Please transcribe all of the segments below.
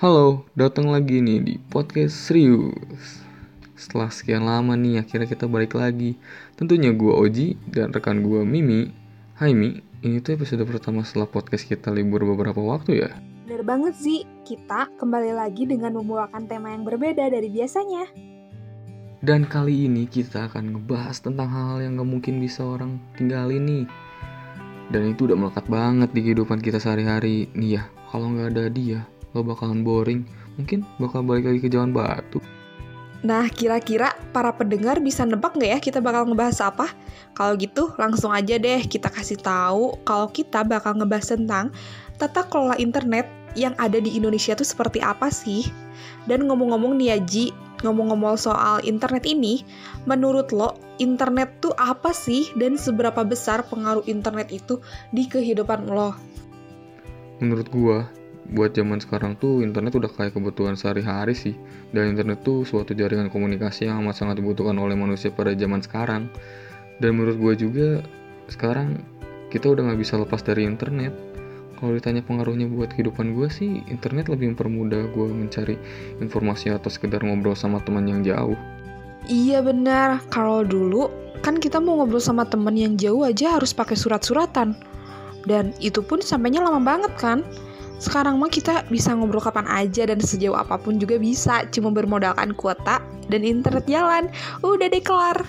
Halo, datang lagi nih di podcast serius. Setelah sekian lama nih, akhirnya kita balik lagi. Tentunya gue Oji dan rekan gue Mimi. Hai Mi, ini tuh episode pertama setelah podcast kita libur beberapa waktu ya. Bener banget sih, kita kembali lagi dengan membawakan tema yang berbeda dari biasanya. Dan kali ini kita akan ngebahas tentang hal-hal yang gak mungkin bisa orang tinggalin nih. Dan itu udah melekat banget di kehidupan kita sehari-hari. Nih ya, kalau nggak ada dia, lo bakalan boring. Mungkin bakal balik lagi ke zaman batu. Nah, kira-kira para pendengar bisa nebak nggak ya kita bakal ngebahas apa? Kalau gitu, langsung aja deh kita kasih tahu kalau kita bakal ngebahas tentang tata kelola internet yang ada di Indonesia tuh seperti apa sih? Dan ngomong-ngomong nih ya Ji, ngomong-ngomong soal internet ini, menurut lo internet tuh apa sih dan seberapa besar pengaruh internet itu di kehidupan lo? Menurut gua, buat zaman sekarang tuh internet udah kayak kebutuhan sehari-hari sih. Dan internet tuh suatu jaringan komunikasi yang amat sangat dibutuhkan oleh manusia pada zaman sekarang. Dan menurut gua juga sekarang kita udah nggak bisa lepas dari internet. Kalau ditanya pengaruhnya buat kehidupan gue sih, internet lebih mempermudah gue mencari informasi atau sekedar ngobrol sama teman yang jauh. Iya benar, kalau dulu kan kita mau ngobrol sama temen yang jauh aja harus pakai surat-suratan. Dan itu pun sampainya lama banget kan? Sekarang mah kita bisa ngobrol kapan aja dan sejauh apa pun juga bisa, cuma bermodalkan kuota dan internet jalan. Udah deh kelar.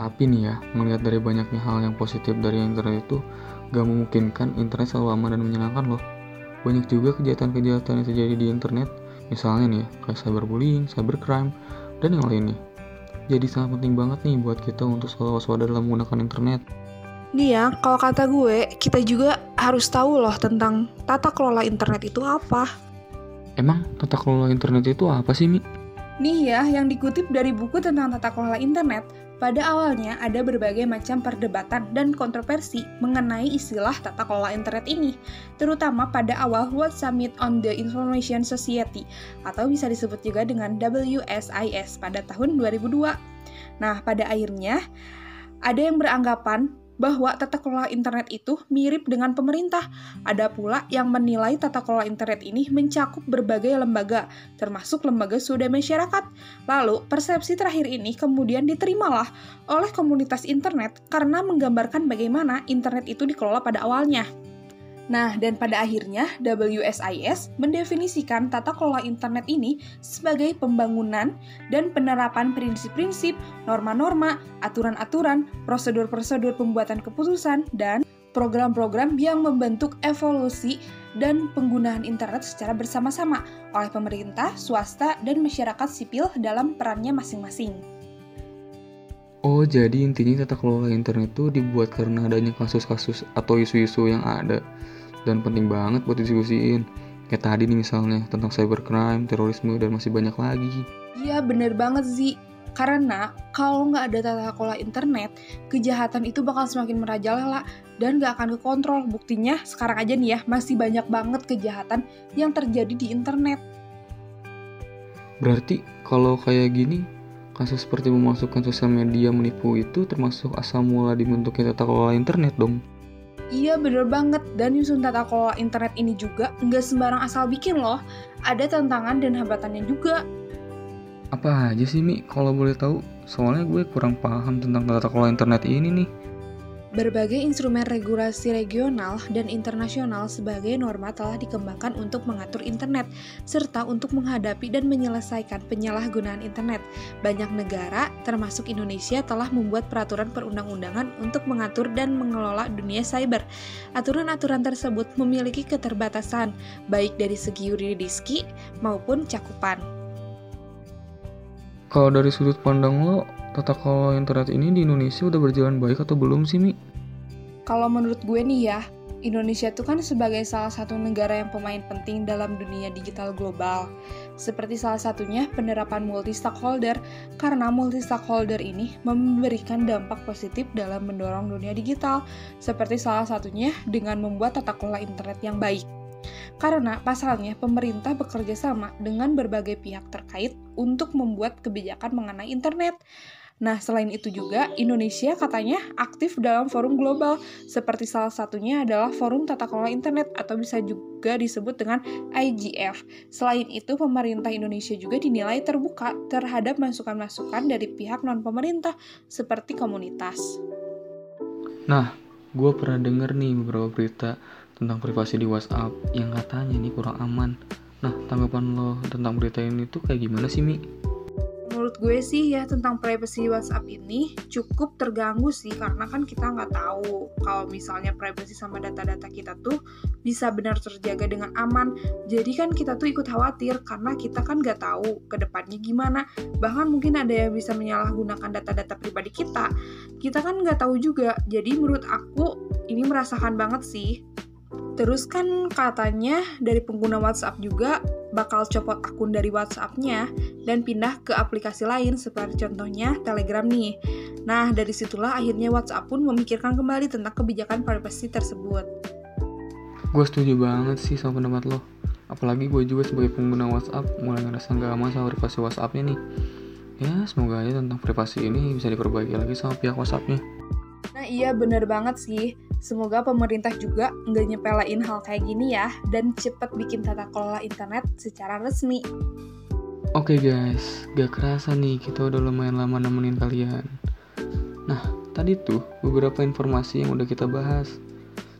Tapi nih ya, melihat dari banyaknya hal yang positif dari internet itu, gak memungkinkan internet selalu aman dan menyenangkan loh. Banyak juga kejahatan-kejahatan yang terjadi di internet, misalnya nih ya, kayak cyberbullying, cybercrime, dan yang lainnya. Jadi sangat penting banget nih buat kita untuk selalu waspada dalam menggunakan internet. Nih ya, kalau kata gue, kita juga harus tahu loh tentang tata kelola internet itu apa. Emang tata kelola internet itu apa sih, Mi? Nih ya, yang dikutip dari buku tentang tata kelola internet, pada awalnya ada berbagai macam perdebatan dan kontroversi mengenai istilah tata kelola internet ini, terutama pada awal World Summit on the Information Society atau bisa disebut juga dengan WSIS pada tahun 2002. Nah, pada akhirnya ada yang beranggapan bahwa tata kelola internet itu mirip dengan pemerintah. Ada pula yang menilai tata kelola internet ini mencakup berbagai lembaga, termasuk lembaga swadaya masyarakat. Lalu, persepsi terakhir ini kemudian diterimalah oleh komunitas internet karena menggambarkan bagaimana internet itu dikelola pada awalnya. Nah, dan pada akhirnya WSIS mendefinisikan tata kelola internet ini sebagai pembangunan dan penerapan prinsip-prinsip, norma-norma, aturan-aturan, prosedur-prosedur pembuatan keputusan, dan program-program yang membentuk evolusi dan penggunaan internet secara bersama-sama oleh pemerintah, swasta, dan masyarakat sipil dalam perannya masing-masing. Oh, jadi intinya tata kelola internet itu dibuat karena adanya kasus-kasus atau isu-isu yang ada dan penting banget buat diskusiin. Kayak tadi nih misalnya tentang cybercrime, terorisme, dan masih banyak lagi. Iya bener banget sih. Karena kalau nggak ada tata kelola internet, kejahatan itu bakal semakin merajalela dan nggak akan kekontrol. Buktinya sekarang aja nih ya, masih banyak banget kejahatan yang terjadi di internet. Berarti kalau kayak gini, kasus seperti memasukkan sosial media menipu itu termasuk asal mula dibentuknya tata kelola internet dong? Iya bener banget, dan nyusun tata kelola internet ini juga nggak sembarang asal bikin loh. Ada tantangan dan hambatannya juga. Apa aja sih Mi, kalau boleh tahu? Soalnya gue kurang paham tentang tata kelola internet ini nih. Berbagai instrumen regulasi regional dan internasional sebagai norma telah dikembangkan untuk mengatur internet, serta untuk menghadapi dan menyelesaikan penyalahgunaan internet. Banyak negara, termasuk Indonesia, telah membuat peraturan perundang-undangan untuk mengatur dan mengelola dunia cyber. Aturan-aturan tersebut memiliki keterbatasan, baik dari segi yuridiski maupun cakupan. Kalau dari sudut pandang lo, tata kelola internet ini di Indonesia udah berjalan baik atau belum sih, Mi? Kalau menurut gue nih ya, Indonesia tuh kan sebagai salah satu negara yang pemain penting dalam dunia digital global. Seperti salah satunya penerapan multi-stakeholder, karena multi-stakeholder ini memberikan dampak positif dalam mendorong dunia digital, seperti salah satunya dengan membuat tata kelola internet yang baik. Karena pasalnya pemerintah bekerja sama dengan berbagai pihak terkait untuk membuat kebijakan mengenai internet. Nah, selain itu juga, Indonesia katanya aktif dalam forum global, seperti salah satunya adalah Forum Tata Kelola Internet atau bisa juga disebut dengan IGF. Selain itu, pemerintah Indonesia juga dinilai terbuka terhadap masukan-masukan dari pihak non-pemerintah, seperti komunitas. Nah, gue pernah denger nih beberapa berita tentang privasi di WhatsApp yang katanya nih kurang aman. Nah, tanggapan lo tentang berita ini tuh kayak gimana sih, Mi? Menurut gue sih ya tentang privacy WhatsApp ini cukup terganggu sih karena kan kita nggak tahu kalau misalnya privacy sama data-data kita tuh bisa benar terjaga dengan aman. Jadi kan kita tuh ikut khawatir karena kita kan nggak tahu ke depannya gimana. Bahkan mungkin ada yang bisa menyalahgunakan data-data pribadi kita. Kita kan nggak tahu juga. Jadi menurut aku ini merasakan banget sih. Terus kan katanya dari pengguna WhatsApp juga bakal copot akun dari WhatsApp-nya dan pindah ke aplikasi lain seperti contohnya Telegram nih. Nah, dari situlah akhirnya WhatsApp pun memikirkan kembali tentang kebijakan privacy tersebut. Gue setuju banget sih sama pendapat lo. Apalagi gue juga sebagai pengguna WhatsApp mulai ngerasa nggak aman sama privasi WhatsApp-nya nih. Ya, semoga aja tentang privasi ini bisa diperbaiki lagi sama pihak WhatsApp-nya. Nah iya bener banget sih. Semoga pemerintah juga nggak nyepelain hal kayak gini ya, dan cepet bikin tata kelola internet secara resmi. Oke okay guys, gak kerasa nih kita udah lumayan lama nemenin kalian. Nah, tadi tuh beberapa informasi yang udah kita bahas.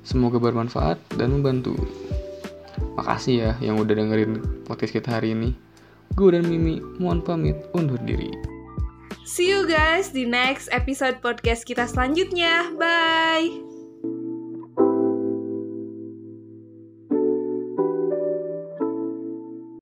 Semoga bermanfaat dan membantu. Makasih ya yang udah dengerin podcast kita hari ini. Gue dan Mimi mohon pamit undur diri. See you guys di next episode podcast kita selanjutnya. Bye!